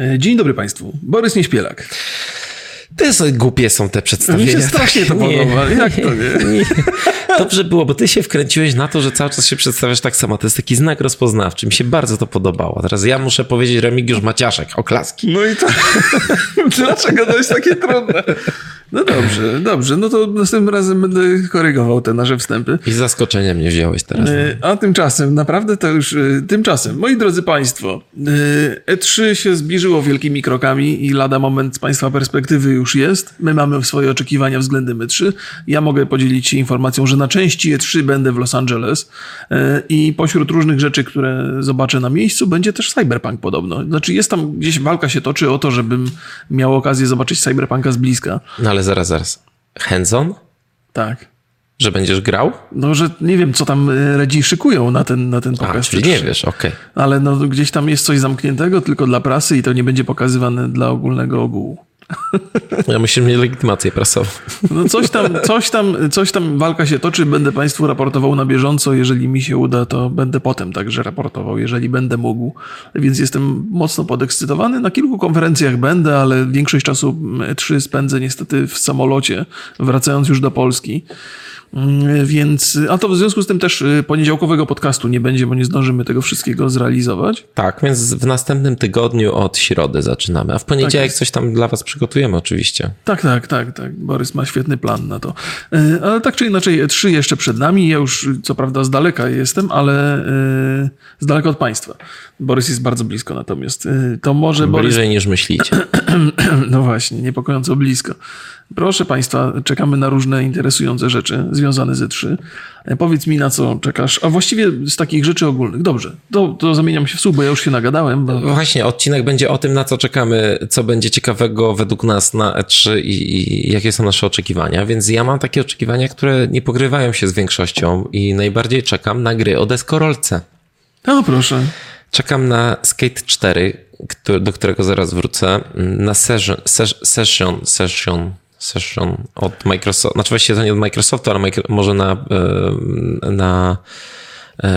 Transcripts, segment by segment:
E, Dzień dobry Państwu. Borys Nieśpielak. To są, głupie są te przedstawienia. Mi się strasznie to Nie. podoba. Jak to nie? Nie. Dobrze było, bo ty się wkręciłeś na to, że cały czas się przedstawiasz tak samo. To jest taki znak rozpoznawczy. Mi się bardzo to podobało. Teraz ja muszę powiedzieć Remigiusz Maciaszek. Oklaski. No i to... Dlaczego to jest takie trudne? No dobrze, dobrze. No to następnym razem będę korygował te nasze wstępy. I z zaskoczeniem mnie wziąłeś teraz. E, A tymczasem, naprawdę to już, e, tymczasem, moi drodzy Państwo, e, E3 się zbliżyło wielkimi krokami i lada moment z Państwa perspektywy już jest. My mamy swoje oczekiwania względem E3. Ja mogę podzielić się informacją, że na części E3 będę w Los Angeles e, i pośród różnych rzeczy, które zobaczę na miejscu, będzie też Cyberpunk podobno. Znaczy jest tam gdzieś walka się toczy o to, żebym miał okazję zobaczyć Cyberpunka z bliska. No ale zaraz, zaraz. Hands-on? Tak. Że będziesz grał? No, że nie wiem, co tam e, Redzi szykują na ten, na ten A, pokaz. czyli nie wiesz, okej. Ale no, gdzieś tam jest coś zamkniętego tylko dla prasy i to nie będzie pokazywane dla ogólnego ogółu. Ja musisz mieć legitymację prasową. No coś tam, coś tam, coś tam walka się toczy, będę Państwu raportował na bieżąco. Jeżeli mi się uda, to będę potem także raportował, jeżeli będę mógł. Więc jestem mocno podekscytowany. Na kilku konferencjach będę, ale większość czasu E3 spędzę niestety w samolocie, wracając już do Polski. Mm, Więc, a to w związku z tym też y, poniedziałkowego podcastu nie będzie, bo nie zdążymy tego wszystkiego zrealizować. Tak, więc w następnym tygodniu od środy zaczynamy. A w poniedziałek jest. coś tam dla was przygotujemy oczywiście. Tak, tak, tak, tak. Borys ma świetny plan na to. E, Ale tak czy inaczej, E3 jeszcze przed nami. Ja już co prawda z daleka jestem, ale e, z daleka od państwa. Borys jest bardzo blisko natomiast. e, To może Borys... Bliżej niż myślicie. No właśnie, niepokojąco blisko. Proszę Państwa, czekamy na różne interesujące rzeczy związane z E3. E, Powiedz mi, na co czekasz. A właściwie z takich rzeczy ogólnych. Dobrze, to, to zamieniam się w słuch, bo ja już się nagadałem. Bo... Właśnie, odcinek będzie o tym, na co czekamy, co będzie ciekawego według nas na E3 i, i jakie są nasze oczekiwania. Więc ja mam takie oczekiwania, które nie pokrywają się z większością i najbardziej czekam na gry o deskorolce. No proszę. Czekam na Skate 4, który, do którego zaraz wrócę, na Session, Ses- session, session, session od Microsoft, znaczy właściwie to nie od Microsoftu, ale micro, może na, e, na e,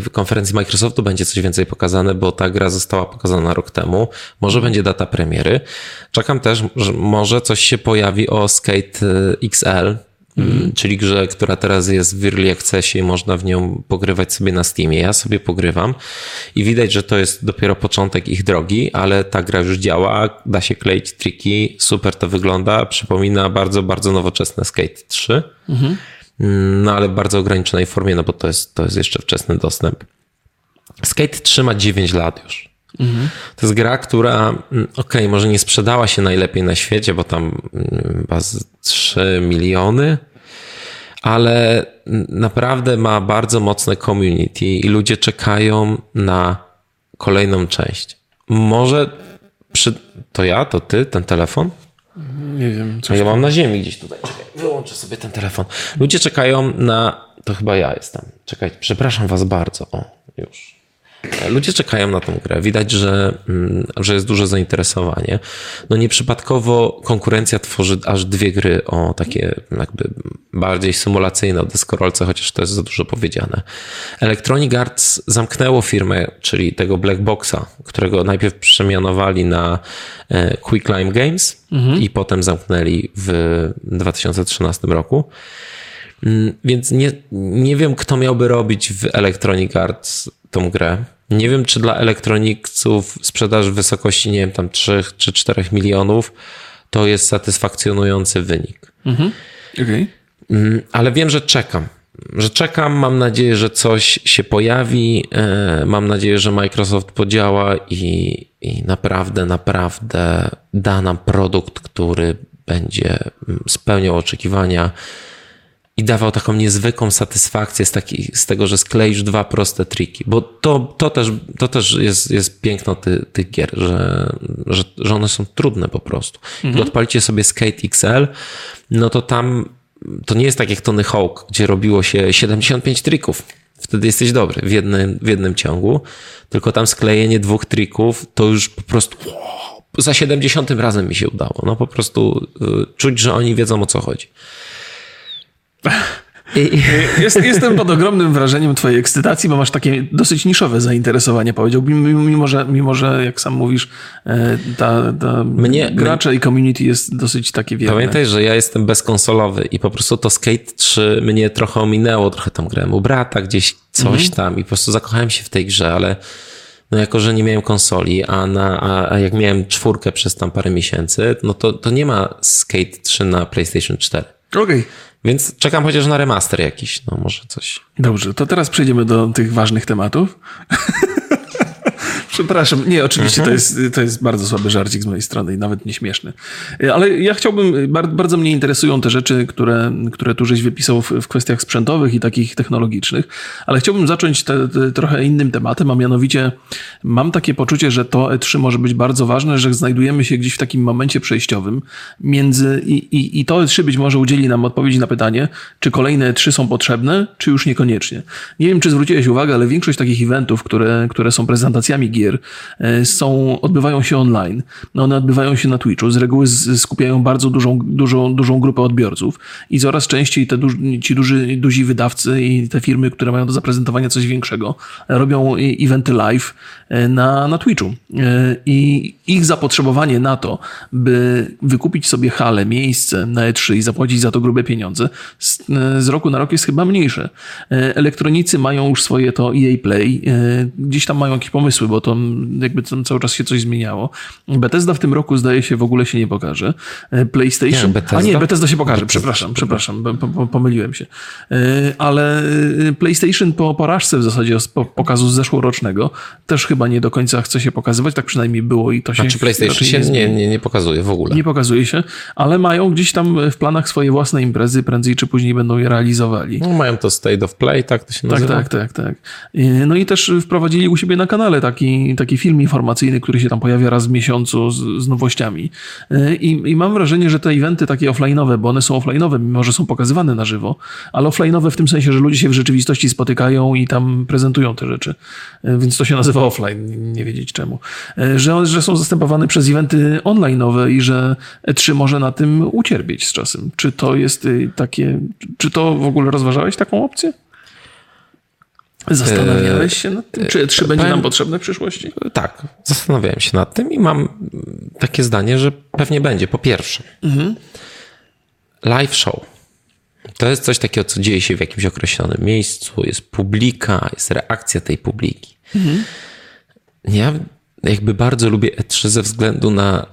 w konferencji Microsoftu będzie coś więcej pokazane, bo ta gra została pokazana rok temu. Może będzie data premiery. Czekam też, że może coś się pojawi o Skate e, XL, Mm, czyli grze, która teraz jest w Early Accessie i można w nią pogrywać sobie na Steamie. Ja sobie pogrywam i widać, że to jest dopiero początek ich drogi, ale ta gra już działa, da się kleić triki, super to wygląda, przypomina bardzo, bardzo nowoczesne Skate 3, Mm, no ale w bardzo ograniczonej formie, no bo to jest, to jest jeszcze wczesny dostęp. Skate 3 ma 9 lat już. To jest gra, która, mm, okej, może nie sprzedała się najlepiej na świecie, bo tam mm, chyba z 3 miliony, ale naprawdę ma bardzo mocne community i ludzie czekają na kolejną część. Może przy... to ja, to ty, ten telefon? Nie wiem, A coś ja mam na ziemi gdzieś tutaj. Czekaj, wyłączę sobie ten telefon. Ludzie czekają na. To chyba ja jestem. Czekaj, przepraszam was bardzo. O, już. Ludzie czekają na tą grę. Widać, że, mm, że jest duże zainteresowanie. No nieprzypadkowo konkurencja tworzy aż dwie gry o takie jakby bardziej symulacyjne o deskorolce, chociaż to jest za dużo powiedziane. Electronic Arts zamknęło firmę, czyli tego Black Boxa, którego najpierw przemianowali na e, Quick Lime Games i potem zamknęli w 2013 roku. Mm, Więc nie, nie wiem, kto miałby robić w Electronic Arts tą grę. Nie wiem, czy dla elektroników sprzedaż w wysokości, nie wiem, tam 3 czy 4 milionów to jest satysfakcjonujący wynik. Okej. Mm, Ale wiem, że czekam. Że czekam, mam nadzieję, że coś się pojawi. e, Mam nadzieję, że Microsoft podziała i, i naprawdę, naprawdę da nam produkt, który będzie mm, spełniał oczekiwania i dawał taką niezwykłą satysfakcję z, taki, z tego, że skleisz dwa proste triki. Bo to, to też, to też jest, jest piękno ty, tych gier, że, że, że one są trudne po prostu. Mhm. Jak odpalicie sobie Skate XL, no to tam to nie jest tak jak Tony Hawk, gdzie robiło się 75 trików. Wtedy jesteś dobry w jednym, w jednym ciągu, tylko tam sklejenie dwóch trików to już po prostu za 70 razem mi się udało. No po prostu y, czuć, że oni wiedzą o co chodzi. Jest, jestem pod ogromnym wrażeniem twojej ekscytacji, bo masz takie dosyć niszowe zainteresowanie, powiedziałbym, mimo że, mimo że jak sam mówisz, e, ta, ta mnie, gracze i community jest dosyć takie wielkie. Pamiętaj, że ja jestem bezkonsolowy i po prostu to Skate 3 mnie trochę ominęło, trochę tam grałem u brata, gdzieś coś mhm. tam i po prostu zakochałem się w tej grze, ale no jako, że nie miałem konsoli, a, na, a, a jak miałem czwórkę przez tam parę miesięcy, no to, to nie ma Skate 3 na PlayStation 4. Okej. Okay. Więc czekam chociaż na remaster jakiś, no może coś. Dobrze, to teraz przejdziemy do tych ważnych tematów. Przepraszam, nie, oczywiście to, mhm. jest, to jest bardzo słaby żarcik z mojej strony i nawet nieśmieszny. Ale ja chciałbym, bardzo mnie interesują te rzeczy, które, które tu żeś wypisał w, w kwestiach sprzętowych i takich technologicznych, ale chciałbym zacząć te, te, trochę innym tematem, a mianowicie mam takie poczucie, że to E3 może być bardzo ważne, że znajdujemy się gdzieś w takim momencie przejściowym między i, i, i to E3 być może udzieli nam odpowiedzi na pytanie, czy kolejne E3 są potrzebne, czy już niekoniecznie. Nie wiem, czy zwróciłeś uwagę, ale większość takich eventów, które, które są prezentacjami gier, gier e, są, odbywają się online. No one odbywają się na Twitchu. Z reguły skupiają bardzo dużą, dużą, dużą grupę odbiorców i coraz częściej te duży, ci duży, duzi wydawcy i te firmy, które mają do zaprezentowania coś większego, robią eventy live na, na Twitchu. E, I ich zapotrzebowanie na to, by wykupić sobie halę, miejsce na E3 i zapłacić za to grube pieniądze, z, z roku na rok jest chyba mniejsze. Elektronicy mają już swoje to EA Play, gdzieś tam mają jakieś pomysły, bo to jakby tam cały czas się coś zmieniało. Bethesda w tym roku zdaje się w ogóle się nie pokaże. E, PlayStation... Nie, Bethesda? A nie, Bethesda się pokaże, przepraszam, przepraszam, pomyliłem się. E, ale e, PlayStation po porażce w zasadzie pokazu z zeszłorocznego też chyba nie do końca chce się pokazywać, tak przynajmniej było i to się... Znaczy PlayStation się nie, nie, nie pokazuje w ogóle. Nie pokazuje się, ale mają gdzieś tam w planach swoje własne imprezy, prędzej czy później będą je realizowali. No, mają to State of Play, tak to się tak, nazywa? Tak, tak, tak, tak. No i też wprowadzili u siebie na kanale taki taki, film informacyjny, który się tam pojawia raz w miesiącu z, z nowościami. E, I, I, mam wrażenie, że te eventy takie offline'owe, bo one są offline'owe, mimo że są pokazywane na żywo, ale offline'owe w tym sensie, że ludzie się w rzeczywistości spotykają i tam prezentują te rzeczy. E, więc to się nazywa offline, nie wiedzieć czemu. E, że, że są zastępowane przez eventy online'owe i że E3 może na tym ucierpieć z czasem. Czy to jest y, takie, czy to w ogóle rozważałeś taką opcję? Zastanawiałeś się nad tym? Czy E3 będzie nam potrzebne w przyszłości? Tak, zastanawiałem się nad tym i mam takie zdanie, że pewnie będzie. Po pierwsze, mhm. live show. To jest coś takiego, co dzieje się w jakimś określonym miejscu, jest publika, jest reakcja tej publiki. Mhm. Ja jakby bardzo lubię E3 ze względu na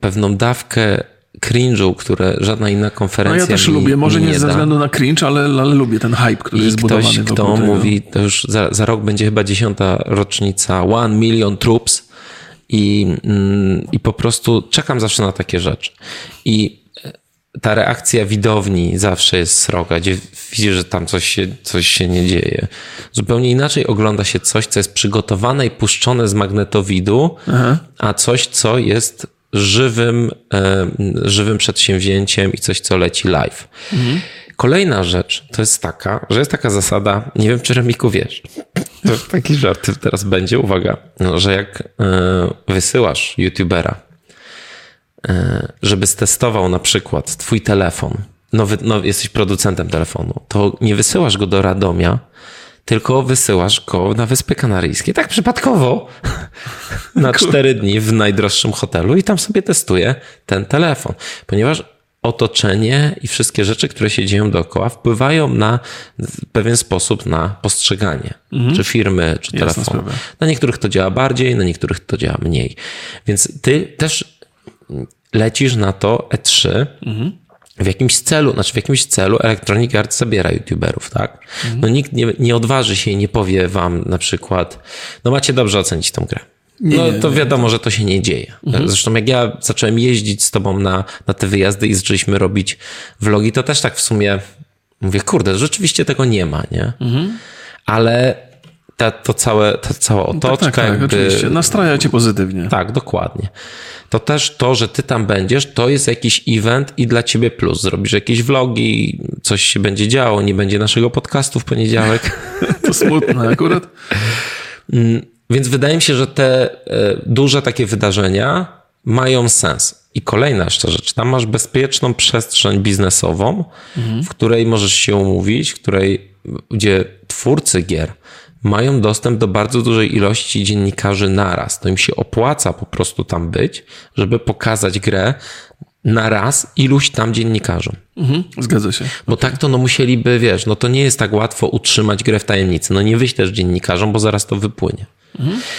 pewną dawkę cringe'u, które żadna inna konferencja No ja też mi, lubię, może nie, nie ze względu na cringe, ale, ale lubię ten hype, który I jest ktoś, budowany kto tego. mówi, to już za, za rok będzie chyba dziesiąta rocznica One Million Troops i, mm, i po prostu czekam zawsze na takie rzeczy. I ta reakcja widowni zawsze jest sroga, gdzie widzisz, że tam coś się, coś się nie dzieje. Zupełnie inaczej ogląda się coś, co jest przygotowane i puszczone z magnetowidu, Aha. a coś, co jest żywym, e, żywym przedsięwzięciem i coś, co leci live. Mhm. Kolejna rzecz to jest taka, że jest taka zasada, nie wiem, czy Remiku wiesz, to taki żart teraz będzie, uwaga, no, że jak e, wysyłasz youtubera, żeby stestował na przykład twój telefon, nowy, nowy, jesteś producentem telefonu, to nie wysyłasz go do Radomia, tylko wysyłasz go na Wyspy Kanaryjskie, tak przypadkowo, na cztery dni w najdroższym hotelu i tam sobie testuje ten telefon, ponieważ otoczenie i wszystkie rzeczy, które się dzieją dookoła, wpływają na w pewien sposób na postrzeganie, mhm. czy firmy, czy telefonu. Na niektórych to działa bardziej, na niektórych to działa mniej. Więc ty też lecisz na to E3 mhm w jakimś celu, znaczy w jakimś celu Electronic Arts zabiera youtuberów, tak? Mhm. No nikt nie, nie odważy się i nie powie wam na przykład, no macie dobrze ocenić tą grę. Nie, no to wiadomo, nie. że to się nie dzieje. Mhm. Zresztą jak ja zacząłem jeździć z tobą na, na te wyjazdy i zaczęliśmy robić vlogi, to też tak w sumie mówię, kurde, rzeczywiście tego nie ma, nie? Mhm. Ale ta, to całe, ta cała otoczka. Tak, tak, tak jakby, oczywiście. Nastraja cię pozytywnie. Tak, dokładnie. To też to, że ty tam będziesz, to jest jakiś event i dla ciebie plus. Zrobisz jakieś vlogi, coś się będzie działo, nie będzie naszego podcastu w poniedziałek. to smutne akurat. Mm, więc wydaje mi się, że te e, duże takie wydarzenia mają sens. I kolejna jeszcze rzecz, tam masz bezpieczną przestrzeń biznesową, w której możesz się umówić, w której, gdzie twórcy gier mają dostęp do bardzo dużej ilości dziennikarzy naraz. To im się opłaca po prostu tam być, żeby pokazać grę na raz iluś tam dziennikarzom. Mhm, zgadza się. Bo tak to no musieliby, wiesz, no to nie jest tak łatwo utrzymać grę w tajemnicy. No nie wyślesz dziennikarzom, bo zaraz to wypłynie.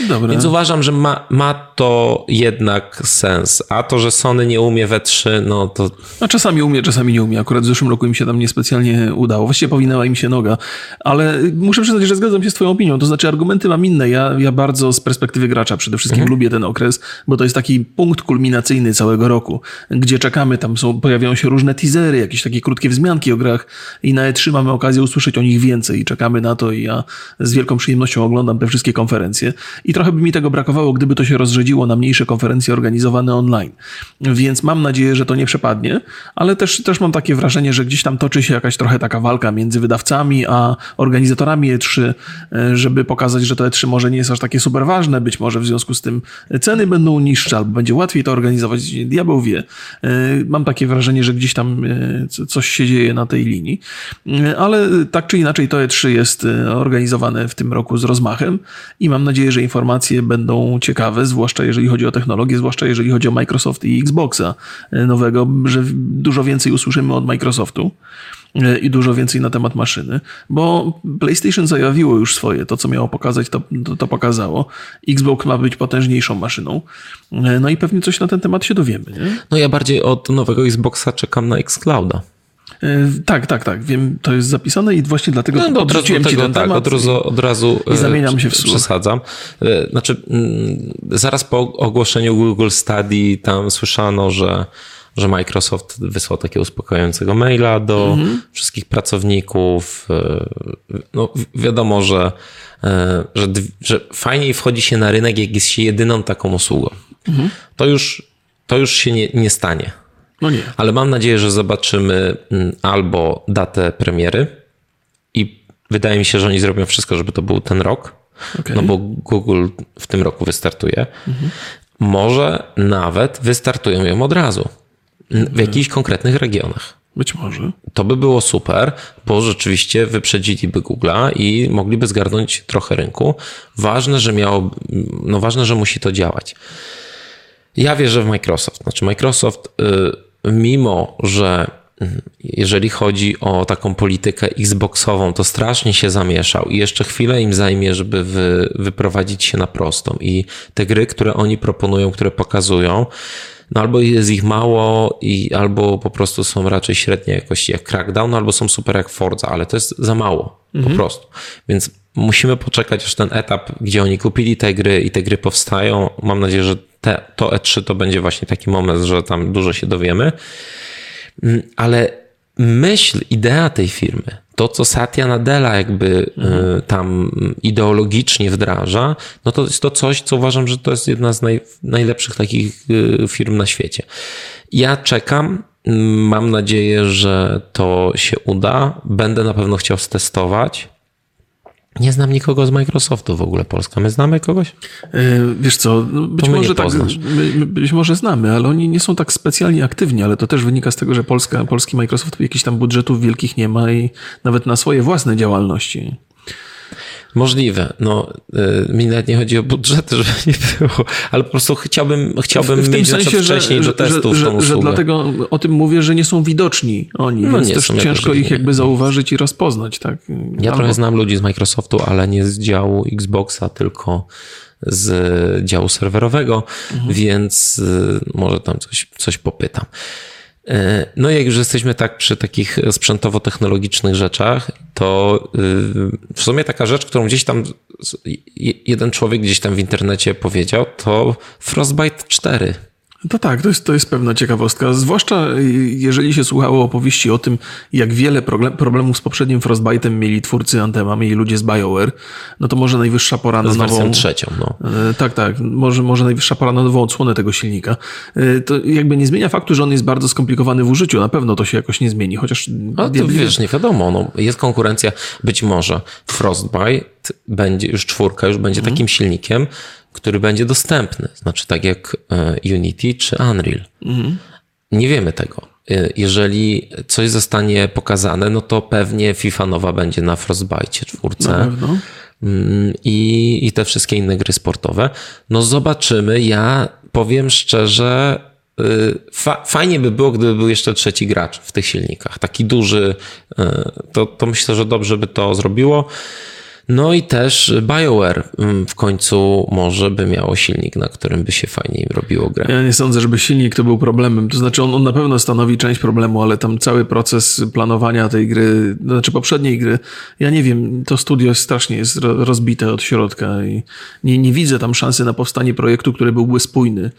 Dobra. Więc uważam, że ma, ma to jednak sens. A to, że Sony nie umie we 3, no to No czasami umie, czasami nie umie. Akurat w zeszłym roku im się tam niespecjalnie udało. Właściwie powinęła im się noga. Ale muszę przyznać, że zgadzam się z twoją opinią. To znaczy argumenty mam inne. Ja, ja bardzo z perspektywy gracza przede wszystkim lubię ten okres, bo to jest taki punkt kulminacyjny całego roku, gdzie czekamy, tam są, pojawiają się różne teasery, jakieś takie krótkie wzmianki o grach i na E3 mamy okazję usłyszeć o nich więcej i czekamy na to i ja z wielką przyjemnością oglądam te wszystkie konferencje i trochę by mi tego brakowało, gdyby to się rozrzedziło na mniejsze konferencje organizowane online. Więc mam nadzieję, że to nie przepadnie, ale też, też mam takie wrażenie, że gdzieś tam toczy się jakaś trochę taka walka między wydawcami a organizatorami E3, e, żeby pokazać, że to E3 może nie jest aż takie super ważne, być może w związku z tym ceny będą niższe albo będzie łatwiej to organizować, diabeł wie. E, Mam takie wrażenie, że gdzieś tam e, co- coś się dzieje na tej linii, ale tak czy inaczej to E3 jest organizowane w tym roku z rozmachem i mam nadzieję, że informacje będą ciekawe, zwłaszcza jeżeli chodzi o technologię, zwłaszcza jeżeli chodzi o Microsoft i Xboxa e, nowego, że dużo więcej usłyszymy od Microsoftu e, i dużo więcej na temat maszyny, bo PlayStation zajawiło już swoje, to co miało pokazać, to, to, to pokazało. Xbox ma być potężniejszą maszyną, E, no i pewnie coś na ten temat się dowiemy. Nie? no ja bardziej od nowego Xboxa czekam na Xclouda. E, Tak, tak, tak, wiem, to jest zapisane i właśnie dlatego No, od razu ci tego, ten tak, temat. od razu, od razu i e, zamieniam się w słuch. przesadzam. E, Znaczy, mm, zaraz po ogłoszeniu Google Study tam słyszano, że, że Microsoft wysłał takiego uspokajającego maila do Mhm. wszystkich pracowników. No, wi- wiadomo, że, że, że fajniej wchodzi się na rynek, jak jest się jedyną taką usługą. Mhm. To już, to już się nie, nie stanie. No nie. Ale mam nadzieję, że zobaczymy mm, albo datę premiery i wydaje mi się, że oni zrobią wszystko, żeby to był ten rok, Okej. no bo Google w tym roku wystartuje. Może nawet wystartują ją od razu w jakichś konkretnych regionach. Być może. To by było super, bo rzeczywiście wyprzedziliby Google'a i mogliby zgarnąć trochę rynku. Ważne, że miało, no ważne, że musi to działać. Ja wierzę w Microsoft. Znaczy Microsoft, y, mimo że y, jeżeli chodzi o taką politykę Xboxową, to strasznie się zamieszał i jeszcze chwilę im zajmie, żeby wy, wyprowadzić się na prostą. I te gry, które oni proponują, które pokazują, no albo jest ich mało, i albo po prostu są raczej średniej jakości jak Crackdown, albo są super jak Forza, ale to jest za mało po prostu. Więc musimy poczekać aż ten etap, gdzie oni kupili te gry i te gry powstają. Mam nadzieję, że te, to E3 to będzie właśnie taki moment, że tam dużo się dowiemy. Mm, Ale myśl, idea tej firmy, to co Satya Nadella jakby y, tam ideologicznie wdraża, no to jest to coś, co uważam, że to jest jedna z naj, najlepszych takich y, firm na świecie. Ja czekam, mm, mam nadzieję, że to się uda. Będę na pewno chciał stestować. Nie znam nikogo z Microsoftu w ogóle Polska. My znamy kogoś? E, Wiesz co, no być może tak, my być może znamy, ale oni nie są tak specjalnie aktywni, ale to też wynika z tego, że Polska, polski Microsoft jakichś tam budżetów wielkich nie ma i nawet na swoje własne działalności. Możliwe. No, y, mi nawet nie chodzi o budżety, żeby nie było, ale po prostu chciałbym, chciałbym mieć na przykład wcześniej do testów że, że, że dlatego o tym mówię, że nie są widoczni oni, No więc też ciężko ich jakby zauważyć i rozpoznać. Tak? Ja Albo- trochę znam ludzi z Microsoftu, ale nie z działu Xboxa, tylko z działu serwerowego, Mhm. więc y, może tam coś, coś popytam. Y, No jak już jesteśmy tak przy takich sprzętowo-technologicznych rzeczach, to y, w sumie taka rzecz, którą gdzieś tam jeden człowiek gdzieś tam w internecie powiedział, to Frostbite 4. To tak, to jest, to jest pewna ciekawostka. Zwłaszcza y, jeżeli się słuchało opowieści o tym, jak wiele progle- problemów z poprzednim Frostbite'em mieli twórcy Anthema, mieli ludzie z BioWare, no to może najwyższa pora na nową... trzecią, no. E, Tak, tak. Może, może najwyższa pora na nową odsłonę tego silnika. E, To jakby nie zmienia faktu, że on jest bardzo skomplikowany w użyciu. Na pewno to się jakoś nie zmieni, chociaż... A to wiesz, nie wiadomo, no, jest konkurencja, być może Frostbite będzie, już czwórka, już będzie takim silnikiem, który będzie dostępny. Znaczy tak jak e, Unity czy Unreal. Nie wiemy tego. E, Jeżeli coś zostanie pokazane, no to pewnie FIFA nowa będzie na Frostbite czwórce. Na pewno. Mm, i, i te wszystkie inne gry sportowe. No zobaczymy. Ja powiem szczerze, y, fa fajnie by było, gdyby był jeszcze trzeci gracz w tych silnikach. Taki duży, to, to myślę, że dobrze by to zrobiło. No i też BioWare mm, w końcu może by miało silnik, na którym by się fajniej robiło grę. Ja nie sądzę, żeby silnik to był problemem. To znaczy, on, on na pewno stanowi część problemu, ale tam cały proces planowania tej gry, to znaczy poprzedniej gry, ja nie wiem, to studio strasznie jest ro- rozbite od środka i nie, nie widzę tam szansy na powstanie projektu, który byłby spójny.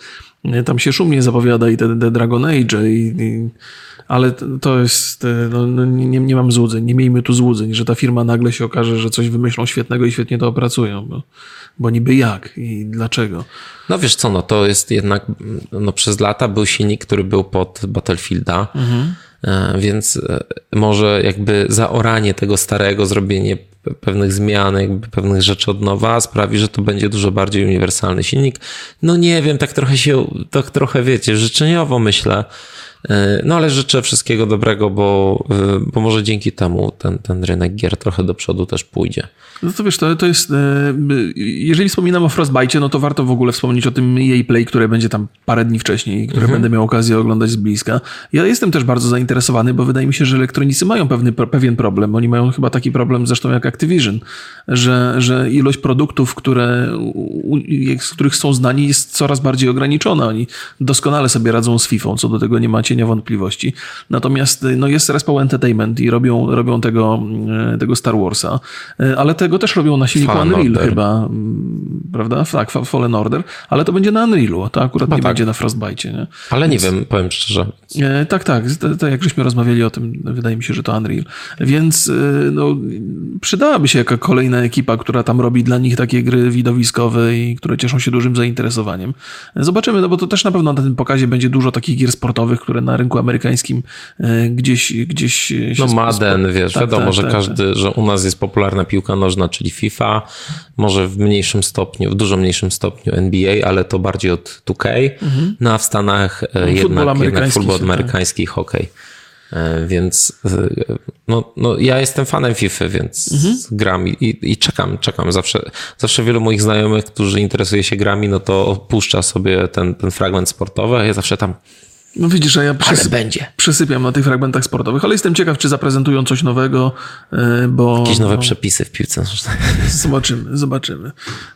Tam się szumnie zapowiada i te, te Dragon Age, i, i, ale to- jest, e, no, no, nie, nie mam złudzeń, nie miejmy tu złudzeń, że ta firma nagle się okaże, że coś wymyślą świetnego i świetnie to opracują, bo, bo niby jak i dlaczego. No wiesz co, no to jest jednak, no przez lata był silnik, który był pod Battlefielda, e, więc e, może jakby zaoranie tego starego, zrobienie pe- pewnych zmian, jakby pewnych rzeczy od nowa sprawi, że to będzie dużo bardziej uniwersalny silnik. No nie wiem, tak trochę się, tak trochę wiecie, życzeniowo myślę, no ale życzę wszystkiego dobrego, bo, e, bo może dzięki temu ten, ten rynek gier trochę do przodu też pójdzie. No to wiesz, to, to jest. e, Jeżeli wspominam o Frostbite, no to warto w ogóle wspomnieć o tym EA Play, które będzie tam parę dni wcześniej, które będę miał okazję oglądać z bliska. Ja jestem też bardzo zainteresowany, bo wydaje mi się, że elektronicy mają pewny, pewien problem. Oni mają chyba taki problem zresztą jak Activision, że, że ilość produktów, które, z których są znani, jest coraz bardziej ograniczona. Oni doskonale sobie radzą z FIFA, co do tego nie ma cienia wątpliwości. Natomiast no, jest Respawn Entertainment i robią, robią tego, e, tego Star Warsa, E, ale tego też robią na silniku Fallen Unreal Order. chyba, mm, prawda? Tak, Fa- Fallen Order, ale to będzie na Unrealu, to akurat nie tak. będzie na Frostbite, nie? Ale nie wiem, powiem szczerze. E, tak, tak, tak jak żeśmy rozmawiali o tym, wydaje mi się, że to Unreal. Więc no, przydałaby się jaka kolejna ekipa, która tam robi dla nich takie gry widowiskowe i które cieszą się dużym zainteresowaniem. Zobaczymy, no bo to też na pewno na tym pokazie będzie dużo takich gier sportowych, które na rynku amerykańskim e, gdzieś, gdzieś się No Madden, wiesz, tak, wiadomo, tak, że tak, każdy, że u nas jest popularna piłka nożna, czyli FIFA, może w mniejszym stopniu, w dużo mniejszym stopniu NBA, ale to bardziej od 2K, no a w Stanach e, jednak, jednak futbol się, tak. amerykański, hokej. E, Więc no, no, ja jestem fanem FIFA, więc Mhm. gram i, i, czekam, czekam. Zawsze, zawsze wielu moich znajomych, którzy interesuje się grami, no to puszcza sobie ten, ten fragment sportowy, a ja zawsze tam, No widzisz, że ja przysy- będzie. przysypiam na tych fragmentach sportowych, ale jestem ciekaw, czy zaprezentują coś nowego, e, bo... Jakieś nowe no, przepisy w piłce nożnej. Zobaczymy, zobaczymy.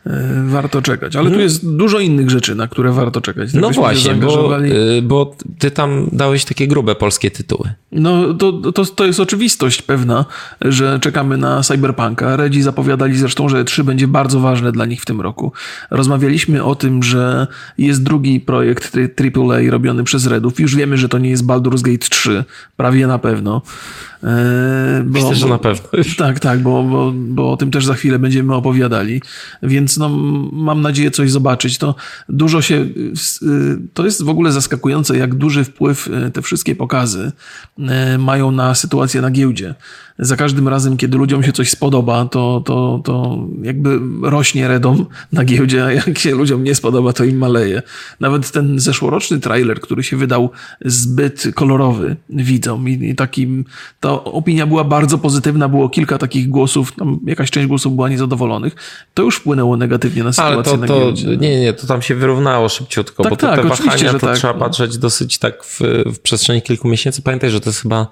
E, Warto czekać. Ale tu jest dużo innych rzeczy, na które warto czekać. No Gdybyśmy się właśnie, bo, y, bo ty tam dałeś takie grube polskie tytuły. No to, to, to jest oczywistość pewna, że czekamy na Cyberpunka. Redzi zapowiadali zresztą, że 3 będzie bardzo ważne dla nich w tym roku. Rozmawialiśmy o tym, że jest drugi projekt AAA robiony przez Już wiemy, że to nie jest Baldur's Gate 3. Prawie na pewno. E, bo- Myślę, że na pewno. Tak, tak, bo, bo, bo o tym też za chwilę będziemy opowiadali. Więc no, mam nadzieję coś zobaczyć. To dużo się. y, To jest w ogóle zaskakujące, jak duży wpływ y, te wszystkie pokazy y, mają na sytuację na giełdzie. Za każdym razem, kiedy ludziom się coś spodoba, to, to, to jakby rośnie redom na giełdzie, a jak się ludziom nie spodoba, to im maleje. Nawet ten zeszłoroczny trailer, który się wydał zbyt kolorowy widzom i, i takim, ta opinia była bardzo pozytywna, było kilka takich głosów, tam jakaś część głosów była niezadowolonych, to już wpłynęło negatywnie na sytuację Ale to, na to giełdzie. nie, nie, to tam się wyrównało szybciutko, Tak, bo te, tak, te wahania to tak. trzeba patrzeć dosyć tak w, w przestrzeni kilku miesięcy. Pamiętaj, że to jest chyba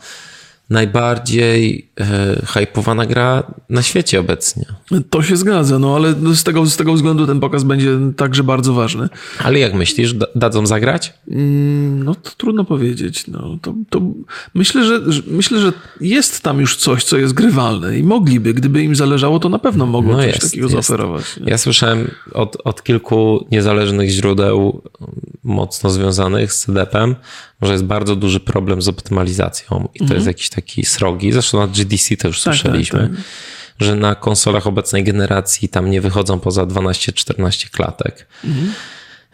najbardziej e, hypowana gra na świecie obecnie. To się zgadza, no ale z tego, z tego względu ten pokaz będzie także bardzo ważny. Ale jak myślisz, da, dadzą zagrać? Mm, No to trudno powiedzieć. No, to, to myślę, że, że, myślę, że jest tam już coś, co jest grywalne i mogliby, gdyby im zależało, to na pewno mogą No coś jest, takiego jest. zaoferować. nie? Ja słyszałem od, od kilku niezależnych źródeł mocno związanych z CDP-em, że jest bardzo duży problem z optymalizacją i to jest jakiś taki srogi. Zresztą na GDC to już Mhm. tak, słyszeliśmy, tak. że na konsolach obecnej generacji tam nie wychodzą poza 12-14 klatek. Mhm.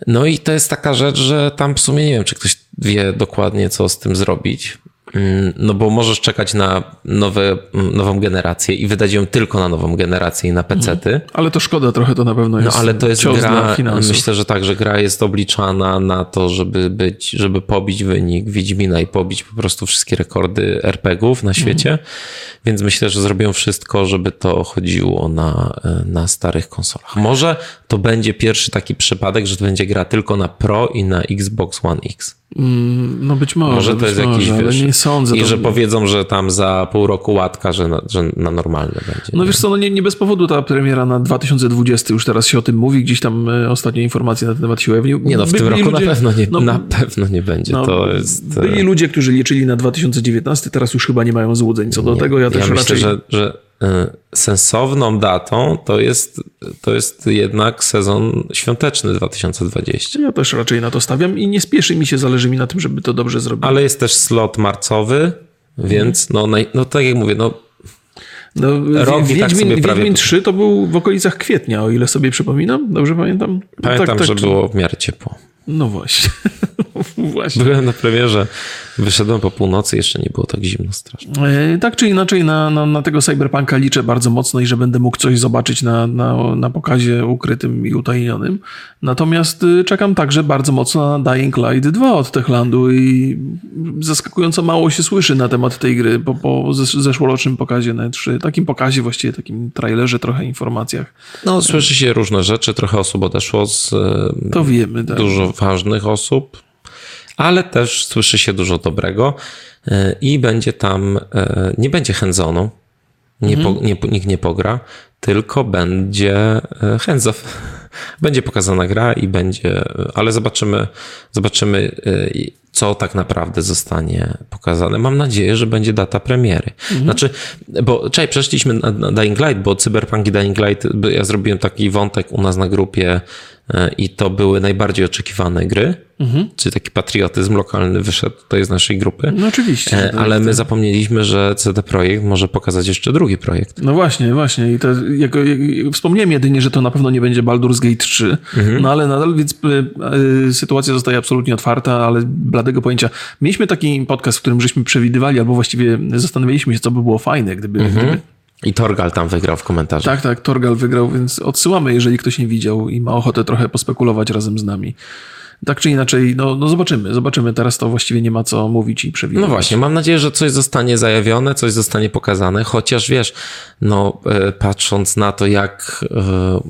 No i to jest taka rzecz, że tam w sumie nie wiem, czy ktoś wie dokładnie, co z tym zrobić. Mm, no bo możesz czekać na nowe, mm, nową generację i wydać ją tylko na nową generację i na PC-ty. Ale to szkoda trochę, to na pewno No jest ale to jest gra, myślę, że tak, że gra jest obliczana na to, żeby być, żeby pobić wynik Wiedźmina i pobić po prostu wszystkie rekordy RPGów na świecie, więc myślę, że zrobią wszystko, żeby to chodziło na, na starych konsolach. Może to będzie pierwszy taki przypadek, że to będzie gra tylko na Pro i na Xbox One X. Mm, No być może, Może to jest jakiś, może, wiesz, nie sądzę. i to- że powiedzą, że tam za pół roku łatka, że na, że na normalne będzie. No wiesz co, no nie, nie bez powodu ta premiera na 2020 już teraz się o tym mówi, gdzieś tam e, ostatnie informacje na ten temat się ujawniły. nie no, w By- tym roku ludzie- na pewno nie, no, na pewno nie będzie. no, to jest... e, Byli ludzie, którzy liczyli na 2019, teraz już chyba nie mają złudzeń co do tego. Ja też myślę, raczej... że, że sensowną datą to jest, to jest jednak sezon świąteczny 2020. Ja też raczej na to stawiam i nie spieszy mi się, zależy mi na tym, żeby to dobrze zrobić. Ale jest też slot marcowy, więc no, no tak jak mówię, no No, Rok Wiedźmin, tak sobie prawie- Wiedźmin 3 to był w okolicach kwietnia, o ile sobie przypominam. Dobrze pamiętam? No pamiętam, tak, tak, że było w miarę ciepło. No właśnie. właśnie. Byłem na premierze, wyszedłem po północy, jeszcze nie było tak zimno strasznie. E, Tak czy inaczej, na, na, na tego Cyberpunka liczę bardzo mocno i że będę mógł coś zobaczyć na, na, na pokazie ukrytym i utajnionym. Natomiast y, czekam także bardzo mocno na Dying Light 2 od Techlandu i zaskakująco mało się słyszy na temat tej gry po, po zes- zeszłorocznym pokazie na 3 Takim pokazie, właściwie takim trailerze, trochę informacjach. No, słyszy się różne rzeczy, trochę osób odeszło z y, To wiemy. Tak. dużo ważnych osób, ale też słyszy się dużo dobrego y, i będzie tam, y, nie będzie hands-onu, nie, po, nie, nikt nie pogra, tylko będzie y, hands-off. Będzie pokazana gra i będzie, ale zobaczymy, zobaczymy y, co tak naprawdę zostanie pokazane. Mam nadzieję, że będzie data premiery. Znaczy, bo czekaj, przeszliśmy na, na Dying Light, bo Cyberpunk i Dying Light, ja zrobiłem taki wątek u nas na grupie e, i to były najbardziej oczekiwane gry, czyli taki patriotyzm lokalny wyszedł tutaj z naszej grupy. No oczywiście. E, tak. Ale my zapomnieliśmy, że CD Projekt może pokazać jeszcze drugi projekt. No właśnie, właśnie. I to, jako, jak, wspomniałem jedynie, że to na pewno nie będzie Baldur's Gate 3, no ale nadal, więc y, sytuacja zostaje absolutnie otwarta, ale bladego pojęcia. Mieliśmy taki podcast, w którym żeśmy przewidywali, albo właściwie zastanawialiśmy się, co by było fajne, gdyby... gdyby I Torgal tam wygrał w komentarzach. tak, tak, Torgal wygrał, więc odsyłamy, jeżeli ktoś nie widział i ma ochotę trochę pospekulować razem z nami. Tak czy inaczej, no, no zobaczymy, zobaczymy. Teraz to właściwie nie ma co mówić i przewidywać. No właśnie, mam nadzieję, że coś zostanie zajawione, coś zostanie pokazane, chociaż wiesz, no e, patrząc na to, jak, e,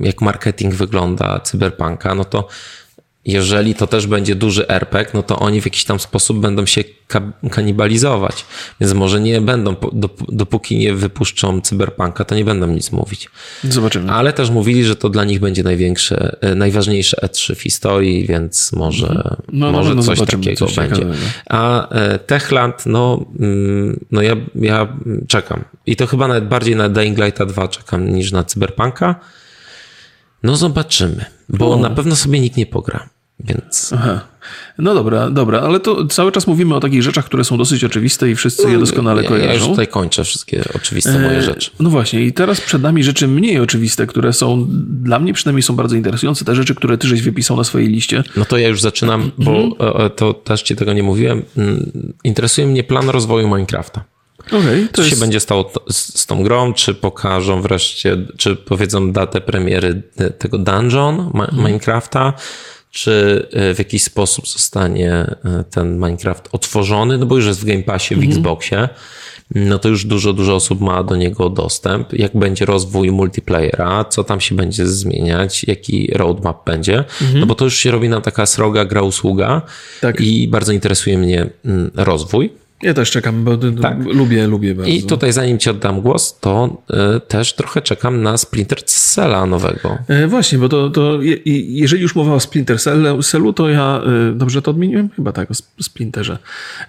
jak marketing wygląda cyberpunka, no to jeżeli to też będzie duży RPG, no to oni w jakiś tam sposób będą się ka- kanibalizować. Więc może nie będą, dopóki nie wypuszczą cyberpunka, to nie będą nic mówić. Zobaczymy. Ale też mówili, że to dla nich będzie największe, e, najważniejsze E3 w historii, więc może, No, na może pewno coś zobaczymy takiego coś będzie. ciekawego. A e, Techland, no, mm, no ja, ja czekam. I to chyba nawet bardziej na Dying Lighta 2 czekam niż na Cyberpunka. No zobaczymy, bo O. na pewno sobie nikt nie pogra. Więc Aha. No dobra, dobra, ale to cały czas mówimy o takich rzeczach, które są dosyć oczywiste i wszyscy je doskonale ja, ja już kojarzą. tutaj kończę wszystkie oczywiste moje E, rzeczy. No właśnie, i teraz przed nami rzeczy mniej oczywiste, które są, dla mnie przynajmniej są bardzo interesujące. Te rzeczy, które ty żeś wypisał na swojej liście. No to ja już zaczynam, bo Mhm. e, e, to też ci tego nie mówiłem. Mm, Interesuje mnie plan rozwoju Minecrafta. To Co jest... się będzie stało z, z tą grą? Czy pokażą wreszcie, czy powiedzą datę premiery te- tego dungeon Ma- Minecrafta? Czy e, w jakiś sposób zostanie e, ten Minecraft otworzony? No bo już jest w Game Passie, w Xboxie. No to już dużo, dużo osób ma do niego dostęp. Jak będzie rozwój multiplayera? Co tam się będzie zmieniać? Jaki roadmap będzie? No bo to już się robi nam taka sroga gra usługa. Tak. I bardzo interesuje mnie mm, rozwój. Ja też czekam, bo Tak. lubię, lubię bardzo. I tutaj zanim ci oddam głos, to y, też trochę czekam na Splinter Cella nowego. E, właśnie, bo to, to je, jeżeli już mowa o Splinter Cellu, Cellu, to ja, e, dobrze to odmieniłem? Chyba tak, o Sp- Splinterze.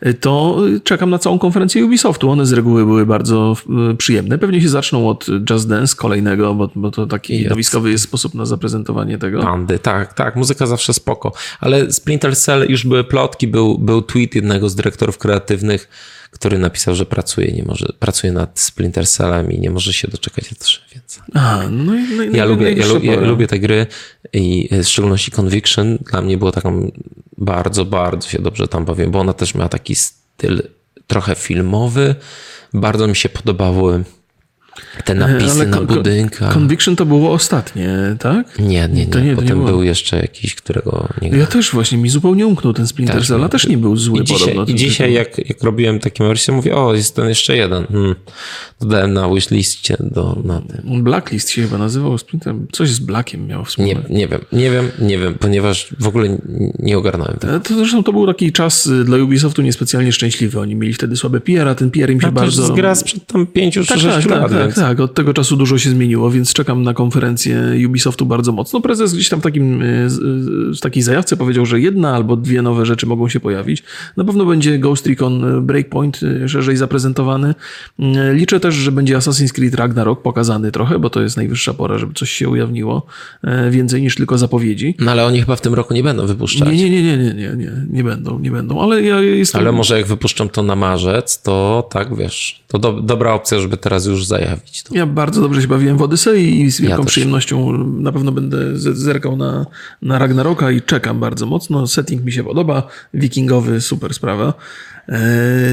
E, To czekam na całą konferencję Ubisoftu. One z reguły były bardzo przyjemne. Pewnie się zaczną od Just Dance kolejnego, bo, bo to taki widowiskowy jest sposób na zaprezentowanie tego. Bandy, tak, tak, muzyka zawsze spoko. Ale Splinter Cell już były plotki, był, był tweet jednego z dyrektorów kreatywnych, który napisał, że pracuje, nie może, pracuje nad Splinter Cellem i nie może się doczekać E3, więc... A, no i, no Ja, no, lubię, ja, lu- ja lubię te gry i w szczególności Conviction dla mnie było taką bardzo, bardzo się dobrze tam bawiłem, bo ona też miała taki styl trochę filmowy. Bardzo mi się podobały te napisy na budynkach. Conviction to było ostatnie, tak? Nie, nie, To nie. nie, to nie Potem było. był jeszcze jakiś, którego nie Ja też właśnie, mi zupełnie umknął ten Splinter Też Cell, a też nie był zły I dzisiaj, i dzisiaj jak, jak robiłem taką wersję, mówię, o, jest ten jeszcze jeden. Hmm. Dodałem na wishliście do, na tym. Blacklist się chyba nazywał Splinter, coś z Blackiem miał Nie, wspólnego. nie wiem, nie wiem, nie wiem, ponieważ w ogóle nie ogarnąłem tego. E, To zresztą to był taki czas y, dla Ubisoftu niespecjalnie szczęśliwy. Oni mieli wtedy słabe PR, a ten PR im się A to bardzo... jest gra sprzed tam pięciu Tak, sześciu tak, lat, tak, więc... tak. Od tego czasu dużo się zmieniło, więc czekam na konferencję Ubisoftu bardzo mocno. Prezes gdzieś tam w takim, z- y, w takiej zajawce powiedział, że jedna albo dwie nowe rzeczy mogą się pojawić. Na pewno będzie Ghost Recon y, Breakpoint szerzej zaprezentowany. Liczę też, że będzie Assassin's Creed Ragnarok pokazany trochę, bo to jest najwyższa pora, żeby coś się ujawniło. Więcej niż tylko zapowiedzi. No ale oni chyba w tym roku nie będą wypuszczać. Nie, nie, nie, nie, nie, nie, nie, nie będą, nie będą, ale ja jestem... Ale może jak wypuszczą to na marzec, to tak, wiesz, to do, dobra opcja, żeby teraz już zajawić to. Ja bardzo dobrze się bawiłem w Odysei i z wielką też. przyjemnością na pewno będę zerkał na, na Ragnaroka i czekam bardzo mocno. Setting mi się podoba, wikingowy, super sprawa. E,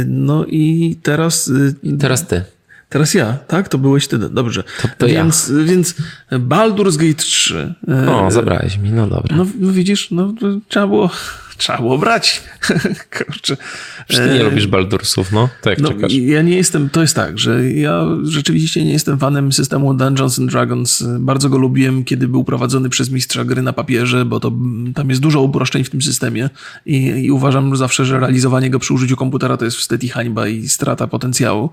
No i teraz, y, Teraz ty. teraz ja, tak? To byłeś ty, dobrze. to ja. więc, więc Baldur's Gate 3. E, O, zabrałeś mi, no dobra. No no widzisz, no to trzeba było, trzeba było brać. Kurczę. Ty nie lubisz Baldursów, no? To jak No, czekasz? ja nie jestem, to jest tak, że ja rzeczywiście nie jestem fanem systemu Dungeons and Dragons. Bardzo go lubiłem, kiedy był prowadzony przez mistrza gry na papierze, bo to mm, tam jest dużo uproszczeń w tym systemie i, i uważam zawsze, że realizowanie go przy użyciu komputera to jest wstyd i hańba i strata potencjału.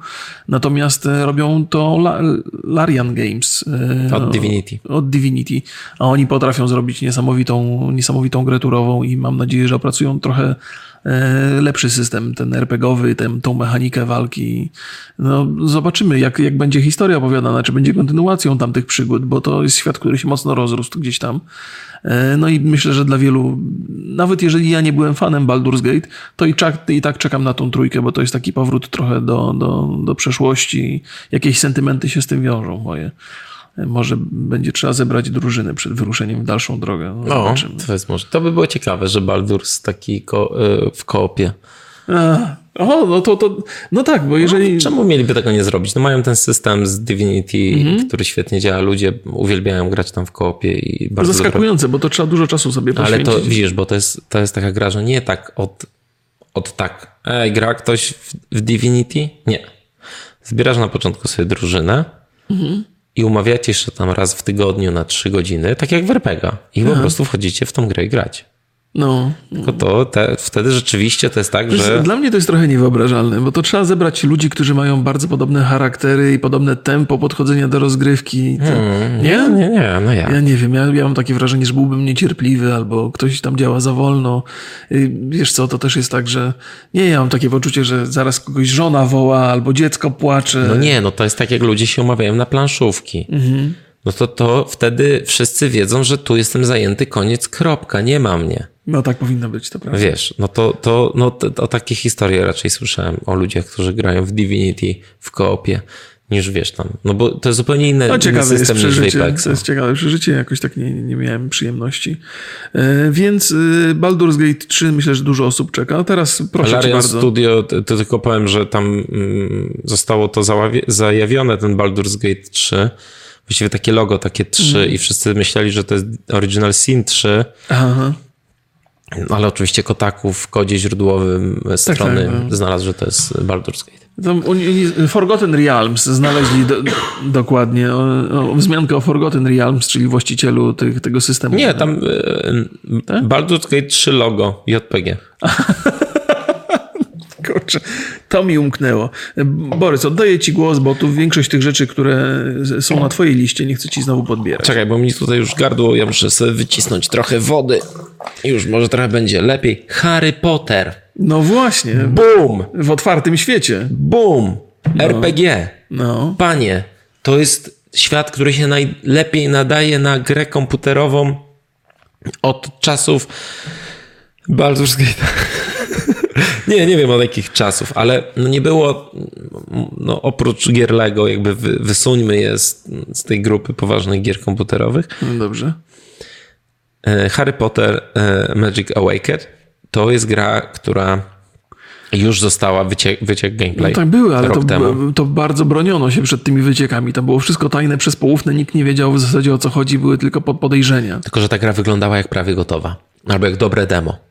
Natomiast e, robią to La, Larian Games. e, Od Divinity. Od Divinity. A oni potrafią zrobić niesamowitą, niesamowitą grę turową i mam nadzieję, że opracują trochę e, lepszy system, ten RPGowy, ten, tą mechanikę walki. No, zobaczymy, jak, jak będzie historia opowiadana, czy będzie kontynuacją tamtych przygód, bo to jest świat, który się mocno rozrósł gdzieś tam. E, No i myślę, że dla wielu, nawet jeżeli ja nie byłem fanem Baldur's Gate, to i, czak, i tak czekam na tą trójkę, bo to jest taki powrót trochę do, do, do przeszłości. Jakieś sentymenty się z tym wiążą moje. Może będzie trzeba zebrać drużynę przed wyruszeniem w dalszą drogę. No, No, to jest może. To by było ciekawe, że Baldurs taki ko, y, w koopie. O, no to, to, no tak, bo jeżeli... Czemu mieliby tego nie zrobić? No mają ten system z Divinity, Mhm. który świetnie działa. Ludzie uwielbiają grać tam w koopie i bardzo Zaskakujące, bo to trzeba dużo czasu sobie Ale poświęcić. to widzisz, bo to jest, to jest taka gra, że nie tak od, od tak. Ej, gra ktoś w, w Divinity? Nie. Zbierasz na początku sobie drużynę i umawiacie się tam raz w tygodniu na trzy godziny, tak jak w RPGa. I po prostu wchodzicie w tą grę i grać. No, Tylko to te, wtedy rzeczywiście to jest tak, To jest, że Dla mnie to jest trochę niewyobrażalne, bo to trzeba zebrać ludzi, którzy mają bardzo podobne charaktery i podobne tempo podchodzenia do rozgrywki. To, Hmm, nie? nie, nie, no ja. Ja nie wiem, ja, ja mam takie wrażenie, że byłbym niecierpliwy albo ktoś tam działa za wolno. Y, Wiesz co, to też jest tak, że nie, ja mam takie poczucie, że zaraz kogoś żona woła albo dziecko płacze. No nie, no to jest tak, jak ludzie się umawiają na planszówki. No to, to wtedy wszyscy wiedzą, że tu jestem zajęty, koniec, kropka, nie ma mnie. No tak powinno być, to prawda. Wiesz, no to, to no, to, o takie historie raczej słyszałem o ludziach, którzy grają w Divinity w koopie, niż wiesz tam. No bo to jest zupełnie inny, No inny system niż Apex. to jest ciekawe przeżycie, jakoś tak nie, nie miałem przyjemności. E, więc y, Baldur's Gate 3 myślę, że dużo osób czeka. Teraz proszę cię Larian bardzo. Studio, to, to tylko powiem, że tam mm, zostało to zajawione, ten Baldur's Gate 3. Właściwie takie logo, takie 3 Mhm. i wszyscy myśleli, że to jest Original Sin 3, Aha. Ale oczywiście Kotaku w kodzie źródłowym strony tak, no. znalazł, że to jest Baldur's Gate. Forgotten Realms znaleźli do, dokładnie o, o, wzmiankę o Forgotten Realms, czyli właścicielu tych, tego systemu. Nie, tam y, Tak? Baldur's Gate 3 logo, JPG. Kurczę, to mi umknęło. Borys, oddaję ci głos, bo tu większość tych rzeczy, które są na twojej liście, nie chcę ci znowu podbierać. Czekaj, bo mi tutaj już gardło, ja muszę sobie wycisnąć trochę wody. Już może trochę będzie lepiej. Harry Potter. No właśnie, Boom! w otwartym świecie. Boom! RPG. No. Panie, to jest świat, który się najlepiej nadaje na grę komputerową od czasów Baldur's Gate. Nie, nie wiem od jakich czasów, ale no nie było, no oprócz gier Lego, jakby wy, wysuńmy je z, z tej grupy poważnych gier komputerowych. no dobrze. E, Harry Potter e, Magic Awakened to jest gra, która Już została wyciek, wyciek gameplay. No tak były, ale to, to bardzo broniono się przed tymi wyciekami. To było wszystko tajne przez nikt nie wiedział w zasadzie o co chodzi, były tylko pod podejrzenia. Tylko, że ta gra wyglądała jak prawie gotowa. Albo jak dobre demo.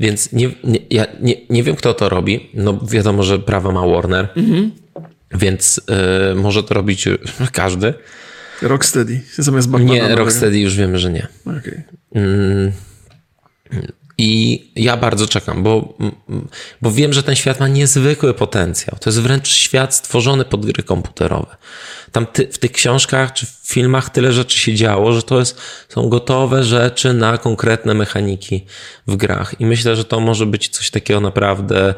Więc nie, nie, ja nie, nie wiem, kto to robi. No wiadomo, że prawo ma Warner. Więc y, może to robić każdy. Rocksteady zamiast Batmana. Nie. Rocksteady już wiemy, że nie. Okej. I ja bardzo czekam, bo, bo wiem, że ten świat ma niezwykły potencjał. To jest wręcz świat stworzony pod gry komputerowe. Tam ty, w tych książkach czy w filmach tyle rzeczy się działo, że to jest, są gotowe rzeczy na konkretne mechaniki w grach. I myślę, że to może być coś takiego naprawdę,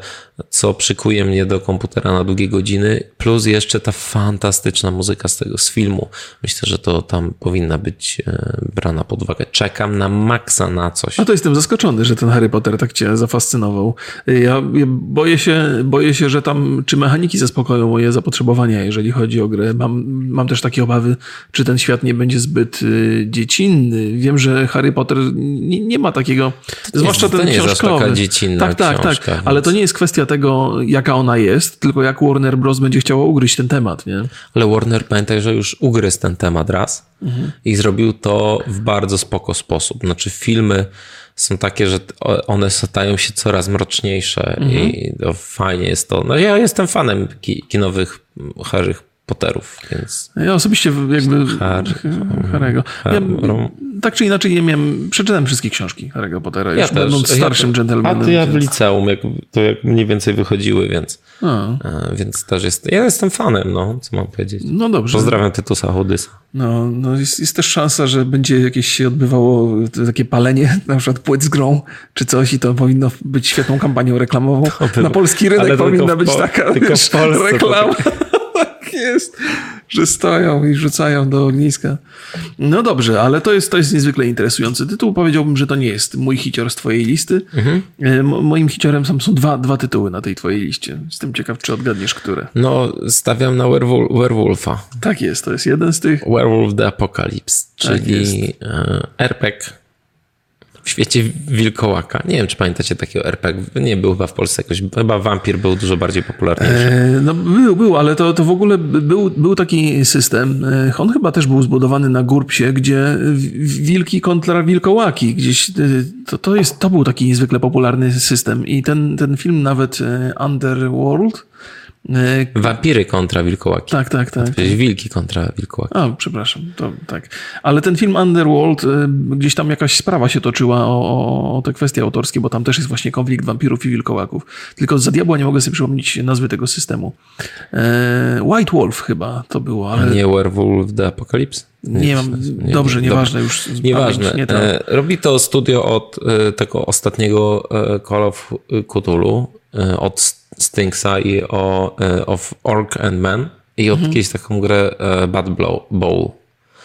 co przykuje mnie do komputera na długie godziny. Plus jeszcze ta fantastyczna muzyka z tego, z filmu. Myślę, że to tam powinna być e, brana pod uwagę. Czekam na maksa na coś. No to jestem zaskoczony, że ten Harry Potter tak cię zafascynował. Ja, boję, się, boję się, że tam czy mechaniki zaspokoją moje zapotrzebowania, jeżeli chodzi o grę. Mam, mam też takie obawy, czy ten świat nie będzie zbyt y, dziecinny. Wiem, że Harry Potter nie, nie ma takiego, zwłaszcza to ten nie jest aż książkowy. taka dziecinna tak, tak, książka, tak. więc- Ale to nie jest kwestia tego, jaka ona jest, tylko jak Warner Bros. będzie chciało ugryźć ten temat, nie? Ale Warner pamiętaj, że już ugryzł ten temat raz i zrobił to w bardzo spoko sposób. Znaczy filmy są takie, że one stają się coraz mroczniejsze i to fajnie jest to. No ja jestem fanem ki- kinowych Harry Potterów, więc Ja osobiście jakby Harry. Harry'ego. Ja, tak czy inaczej nie miałem, przeczytałem wszystkie książki Harry'ego Pottera, już też. będąc starszym ja, dżentelmenem. A to ja w liceum, jak, to jak mniej więcej wychodziły, więc, A, więc też jest. Ja jestem fanem, no, co mam powiedzieć. no dobrze. Pozdrawiam Tytusa Hodysa. No, no jest, jest też szansa, że będzie jakieś się odbywało takie palenie, na przykład płyt z grą, czy coś i to powinno być świetną kampanią reklamową. by- Na polski rynek powinna być Po- taka tylko wiesz, reklama. Tak jest, że stoją i rzucają do ogniska. No dobrze, ale to jest, to jest niezwykle interesujący tytuł. Powiedziałbym, że to nie jest mój hicior z twojej listy. Mhm. E, mo- Moim hiciorem są, są dwa, dwa tytuły na tej twojej liście. Jestem ciekaw, czy odgadniesz, które. No, stawiam na werewol- Werewolfa. Tak jest, to jest jeden z tych. Werewolf the Apocalypse, Tak czyli e, RPG w świecie wilkołaka. Nie wiem, czy pamiętacie takiego RPG. Nie był chyba w Polsce jakoś, chyba Vampir był dużo bardziej popularniejszy. E, No był, był, ale to, to w ogóle był, był taki system. e, On chyba też był zbudowany na Gurpsie, gdzie wilki kontra wilkołaki. Gdzieś e, to, to, jest, to był taki niezwykle popularny system. I ten, ten film nawet e, Underworld. E, Wampiry kontra wilkołaki. Tak, tak, tak. Czyli wilki kontra wilkołaki. A, przepraszam, to tak. Ale ten film Underworld, y, gdzieś tam jakaś sprawa się toczyła o, o, o te kwestie autorskie, bo tam też jest właśnie konflikt wampirów i wilkołaków. Tylko za diabła nie mogę sobie przypomnieć nazwy tego systemu. E, White Wolf chyba to było, A ale nie, nie Werewolf the Apocalypse? mam. dobrze, nieważne już. Nieważne. Nie. E, Robi to studio od e, tego ostatniego e, Call of Cthulhu, e, od Stinksa i o, e, of Orc and Man i Mhm. od kiedyś taką grę e, Bad Blow, Bowl.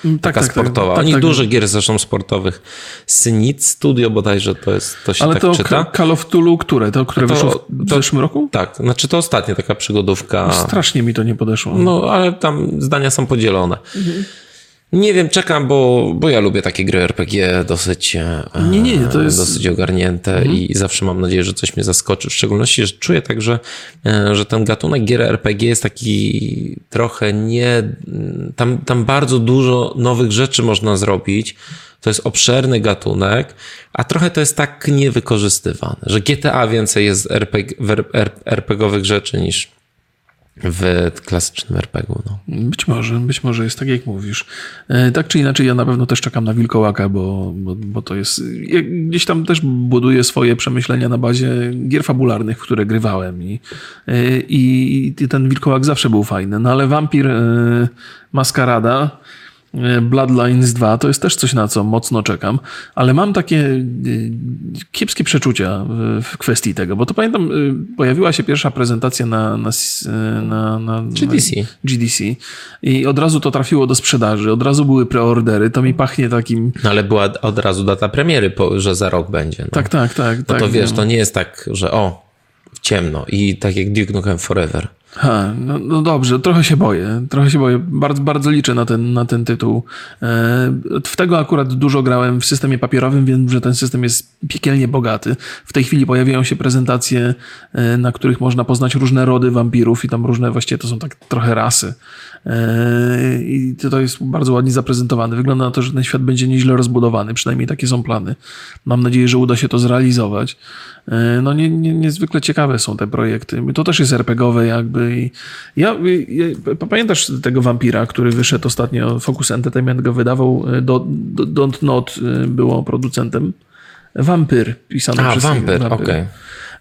tak, Taka tak, tak, sportowa. tak, Oni tak. dużo gier zresztą sportowych. Synit Studio bodajże to jest, to się Ale tak to czyta. Call of Tulu, które? To, które To- wyszło w to- zeszłym roku? Tak, znaczy to ostatnia taka przygodówka. Strasznie mi to nie podeszło. No, ale tam zdania są podzielone. Mhm. Nie wiem, czekam, bo, bo ja lubię takie gry RPG dosyć, e, Nie, nie, to jest- Mhm. dosyć ogarnięte i zawsze mam nadzieję, że coś mnie zaskoczy. W szczególności, że czuję tak, że, e, że ten gatunek gier RPG jest taki trochę nie... Tam, tam bardzo dużo nowych rzeczy można zrobić. To jest obszerny gatunek, a trochę to jest tak niewykorzystywane, że GTA więcej jest RPG, RPGowych rzeczy niż w klasycznym RPG-u. No. Być może, być może jest tak, jak mówisz. E, Tak czy inaczej, ja na pewno też czekam na Wilkołaka, bo, bo, bo to jest. Ja gdzieś tam też buduję swoje przemyślenia na bazie gier fabularnych, które grywałem. I, e, i, i ten Wilkołak zawsze był fajny. No ale Vampir e, Maskarada. E, Bloodlines 2 to jest też coś, na co mocno czekam, ale mam takie e, kiepskie przeczucia w- kwestii tego, bo to pamiętam, e, pojawiła się pierwsza prezentacja na, na, na, na GDC. GDC. I od razu to trafiło do sprzedaży, od razu były preordery. To mi pachnie takim. No ale była od razu data premiery, że za rok będzie. No. Tak, tak, tak. no tak to wiesz, no. to nie jest tak, że o, ciemno i tak jak Duke Nukem Forever. Ha, no, no dobrze, trochę się boję. Trochę się boję. Bardzo, bardzo liczę na ten, na ten tytuł. E, w tego akurat dużo grałem w systemie papierowym, wiem, że ten system jest piekielnie bogaty. W tej chwili pojawiają się prezentacje, e, na których można poznać różne rody wampirów i tam różne, właściwie to są tak trochę rasy. E, I to jest bardzo ładnie zaprezentowane. Wygląda na to, że ten świat będzie nieźle rozbudowany, przynajmniej takie są plany. Mam nadzieję, że uda się to zrealizować. No nie, nie, niezwykle ciekawe są te projekty. To też jest RPGowe jakby. I ja, ja, pamiętasz tego wampira, który wyszedł ostatnio, Focus Entertainment go wydawał, e, do, do, Don't Not było producentem. Wampyr, pisany A, przez Wampyr, okej. Okay.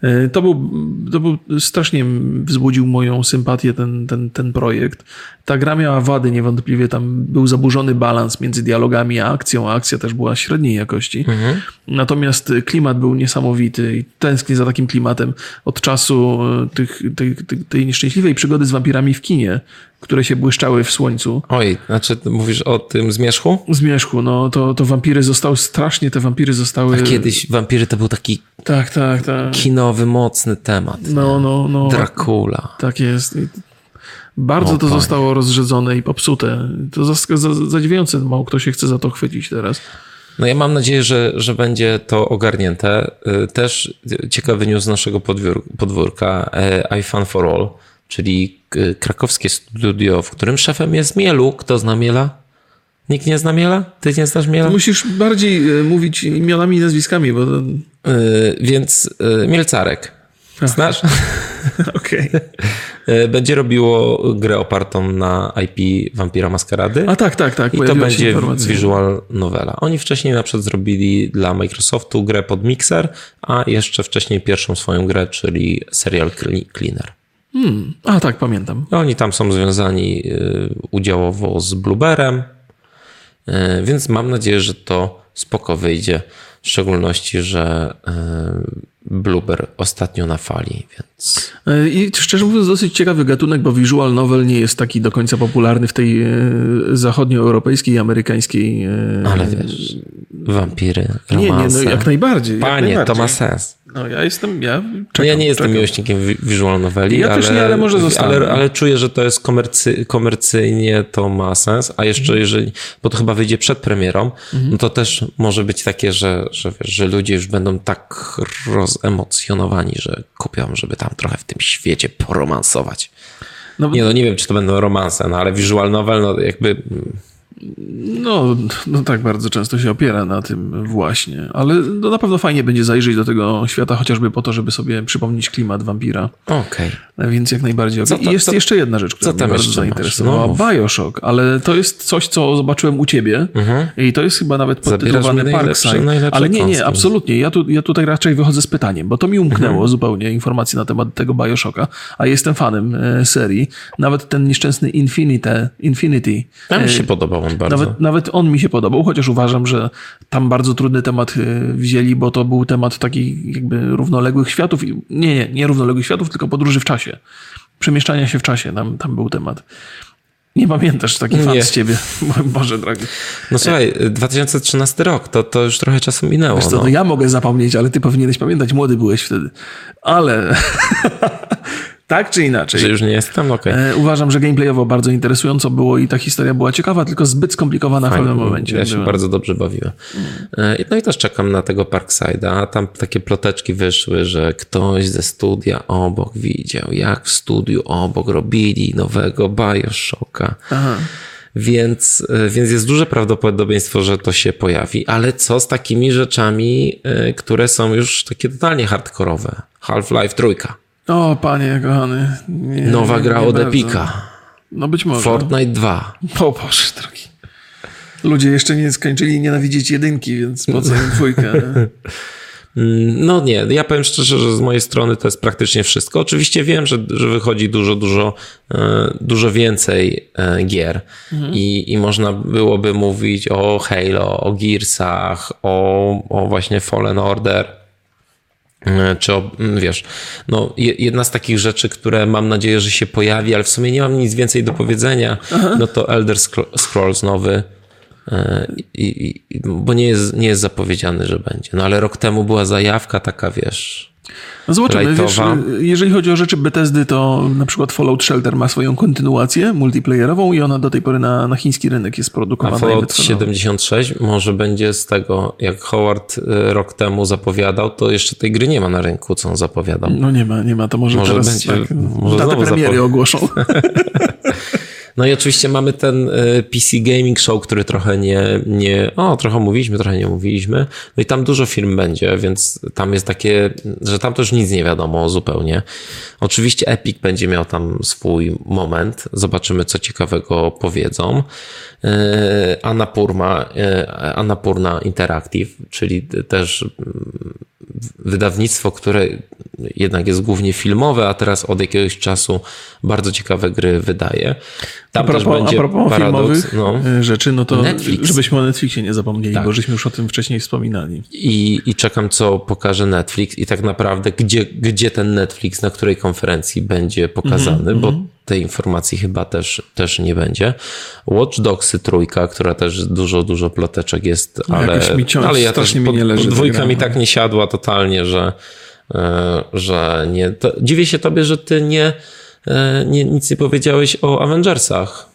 E, to był, to był strasznie wzbudził moją sympatię ten, ten, ten projekt. Ta gra miała wady niewątpliwie, tam był zaburzony balans między dialogami a akcją, a akcja też była średniej jakości. Mhm. Natomiast klimat był niesamowity i tęsknię za takim klimatem od czasu e, tych, tej, tej, tej nieszczęśliwej przygody z wampirami w kinie, które się błyszczały w słońcu. Oj, znaczy mówisz o tym zmierzchu? Zmierzchu, no to, to wampiry zostały, strasznie te wampiry zostały... A kiedyś wampiry to był taki tak, tak, tak. kinowy, mocny temat. No, no, no. Dracula. Tak jest. Bardzo o, to panie. zostało rozrzedzone i popsute. To zadziwiające, mało kto się chce za to chwycić teraz. No ja mam nadzieję, że, że będzie to ogarnięte. Y, też ciekawy news z naszego podwórka y, iFun for All, czyli y, krakowskie studio, w którym szefem jest Mielu. Kto zna Miela? Nikt nie zna Miela? Ty nie znasz Miela? Musisz bardziej mówić imionami i nazwiskami, bo... Yy, więc yy, Mielcarek. Znasz? Okej. Okay. Będzie robiło grę opartą na IP Vampira Maskarady. A tak, tak, tak. I to będzie visual novela. Oni wcześniej na przykład zrobili dla Microsoftu grę pod Mixer, a jeszcze wcześniej pierwszą swoją grę, czyli Serial Cleaner. Hmm. A tak, pamiętam. Oni tam są związani y, udziałowo z Blueberem, y, więc mam nadzieję, że to spoko wyjdzie. W szczególności, że y, Blueber ostatnio na fali, więc... E, I szczerze mówiąc dosyć ciekawy gatunek, bo visual novel nie jest taki do końca popularny w tej e, zachodnioeuropejskiej i amerykańskiej... E, Ale wiesz, wampiry, romanse. Nie, nie, no jak najbardziej. Panie, jak najbardziej. to ma sens. No ja jestem, ja czekam, no ja nie jestem czekam. miłośnikiem visual noveli, ja ale, też nie, ale może zostanę. Ale, ale czuję, że to jest komercy, komercyjnie to ma sens, a jeszcze mhm. jeżeli, bo to chyba wyjdzie przed premierą, mhm. no to też może być takie, że, że, wiesz, że ludzie już będą tak rozemocjonowani, że kupią, żeby tam trochę w tym świecie poromansować. No, nie, no nie wiem, czy to będą romanse, no ale visual novel, no jakby no, no tak bardzo często się opiera na tym właśnie, ale no na pewno fajnie będzie zajrzeć do tego świata chociażby po to, żeby sobie przypomnieć klimat wampira. Okej. Okay. Więc jak najbardziej. Co I jest co, jeszcze jedna rzecz, która mnie bardzo zainteresowała. No, Bioshock, ale to jest coś, co zobaczyłem u ciebie mhm. i to jest chyba nawet podtytułowane Parkside. Ale nie, nie, absolutnie. Ja, tu, ja tutaj raczej wychodzę z pytaniem, bo to mi umknęło mhm. zupełnie informacji na temat tego Bioshocka, a jestem fanem e, serii. Nawet ten nieszczęsny Infinity. Infinity ja mi się e, podobał bardzo. Nawet, nawet on mi się podobał, chociaż uważam, że tam bardzo trudny temat e, wzięli, bo to był temat takich jakby równoległych światów. Nie, nie, nie równoległych światów, tylko podróży w czasie. Przemieszczania się w czasie, tam, tam był temat. Nie pamiętasz taki fan z ciebie, Boże drogi. No słuchaj, 2013 rok, to, to już trochę czasu minęło. Wiesz co, no. no ja mogę zapomnieć, ale ty powinieneś pamiętać, młody byłeś wtedy. Ale Tak czy inaczej. Że już nie jestem? Okej. Okay. E, uważam, że gameplayowo bardzo interesująco było i ta historia była ciekawa, tylko zbyt skomplikowana Fajne, w pewnym momencie. Ja się bardzo dobrze bawiłem. Mm. No i też czekam na tego Parkside'a. Tam takie ploteczki wyszły, że ktoś ze studia obok widział, jak w studiu obok robili nowego Bioshocka. Aha. Więc, e, więc jest duże prawdopodobieństwo, że to się pojawi. Ale co z takimi rzeczami, które są już takie totalnie hardkorowe? Half-Life trójka. O, panie kochany. Nie, Nowa gra od Epika. No być może. Fortnite 2. O Boże, drogi. Ludzie jeszcze nie skończyli nienawidzieć jedynki, więc po co im dwójkę? No nie, ja powiem szczerze, że z mojej strony to jest praktycznie wszystko. Oczywiście wiem, że, że wychodzi dużo, dużo, e, dużo więcej e, gier mhm. I, i można byłoby mówić o Halo, o Gearsach, o, o właśnie Fallen Order czy o, wiesz, no jedna z takich rzeczy, które mam nadzieję, że się pojawi, ale w sumie nie mam nic więcej do powiedzenia, Aha. no to Elder Scrolls nowy, e, i, i, bo nie jest, nie jest zapowiedziany, że będzie. No ale rok temu była zajawka taka, wiesz, No zobaczymy, wiesz, jeżeli chodzi o rzeczy Bethesdy, to na przykład Fallout Shelter ma swoją kontynuację multiplayerową i ona do tej pory na, na chiński rynek jest A produkowana. i Fallout wytwarzana. 76 może będzie z tego, jak Howard y, rok temu zapowiadał, to jeszcze tej gry nie ma na rynku, co on zapowiadał. No nie ma, nie ma, to może, Może teraz będzie- tak, może datę premiery ogłoszą. No i oczywiście mamy ten y, PC Gaming Show, który trochę nie, nie, o, trochę mówiliśmy, trochę nie mówiliśmy. No i tam dużo firm będzie, więc tam jest takie, że tam też nic nie wiadomo zupełnie. Oczywiście Epic będzie miał tam swój moment. Zobaczymy, co ciekawego powiedzą. Y, Annapurna, y, Annapurna Interactive, czyli też wydawnictwo, które jednak jest głównie filmowe, a teraz od jakiegoś czasu bardzo ciekawe gry wydaje. Tam A propos, a propos paradoks. filmowych No. y, rzeczy, no to Netflix. żebyśmy o Netflixie nie zapomnieli, Tak. bo żeśmy już o tym wcześniej wspominali. I, I czekam, co pokaże Netflix i tak naprawdę, gdzie, gdzie ten Netflix, na której konferencji będzie pokazany, Mhm, bo tej informacji chyba też, też nie będzie. Watch Dogsy trójka, która też dużo, dużo ploteczek jest, ale, mi ciągle ale ja też pod, nie leży ta dwójka mi no. tak nie siadła totalnie, że, e, że nie. To, dziwię się tobie, że ty nie, e, nie, nic nie powiedziałeś o Avengersach.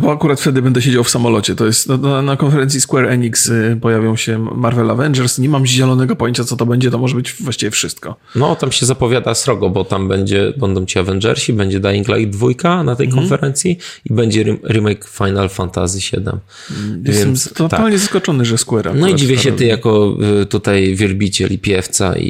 Bo akurat wtedy będę siedział w samolocie. To jest no, na, na konferencji Square Enix y, pojawią się Marvel Avengers. Nie mam zielonego pojęcia, co to będzie. To może być właściwie wszystko. No, tam się zapowiada srogo, bo tam będzie, będą ci Avengersi, będzie Dying Light 2 na tej Mhm. konferencji i będzie rem- remake Final Fantasy VII. Jestem Więc totalnie tak. zaskoczony, że Square No i dziwię się ty jako y, tutaj wielbiciel i piewca i,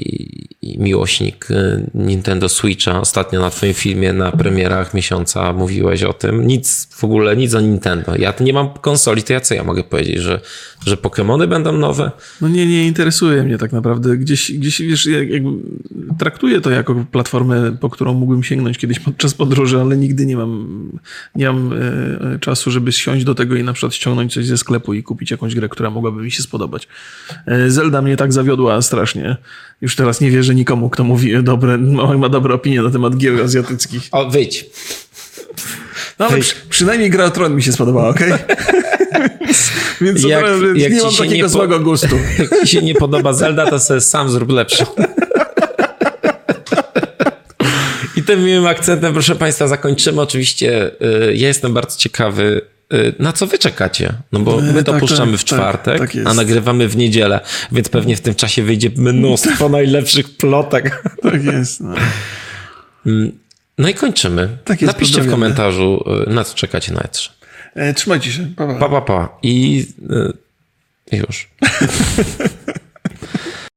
i miłośnik y, Nintendo Switcha. Ostatnio na twoim filmie na premierach miesiąca mówiłeś o tym. Nic w ogóle, nic o Nintendo. Ja nie mam konsoli, to ja co ja mogę powiedzieć, że, że Pokémony będą nowe? No nie, nie interesuje mnie tak naprawdę. Gdzieś, gdzieś wiesz, jak, jakby traktuję to jako platformę, po którą mógłbym sięgnąć kiedyś podczas podróży, ale nigdy nie mam, nie mam e, czasu, żeby siąść do tego i na przykład ściągnąć coś ze sklepu i kupić jakąś grę, która mogłaby mi się spodobać. E, Zelda mnie tak zawiodła strasznie. Już teraz nie wierzę nikomu, kto mówi dobre, ma, ma dobre opinie na temat gier azjatyckich. O, wyjdź. No, ale przy, przynajmniej gra o Tron mi się spodobała, okej? Więc Jak- jak, jak nie mam takiego nie złego gustu. Jak ci się nie podoba Zelda, to sobie sam zrób lepszą. I tym miłym akcentem, proszę Państwa, zakończymy. Oczywiście y, ja jestem bardzo ciekawy, y, na co wy czekacie? No bo my to tak, puszczamy tak, w czwartek, tak, a nagrywamy w niedzielę, więc pewnie w tym czasie wyjdzie mnóstwo najlepszych plotek. Tak jest. No. No i kończymy. Tak jest, Napiszcie w komentarzu, y, na co czekacie na E3. E, trzymajcie się. Pa, pa. Pa, pa, pa. I y, już.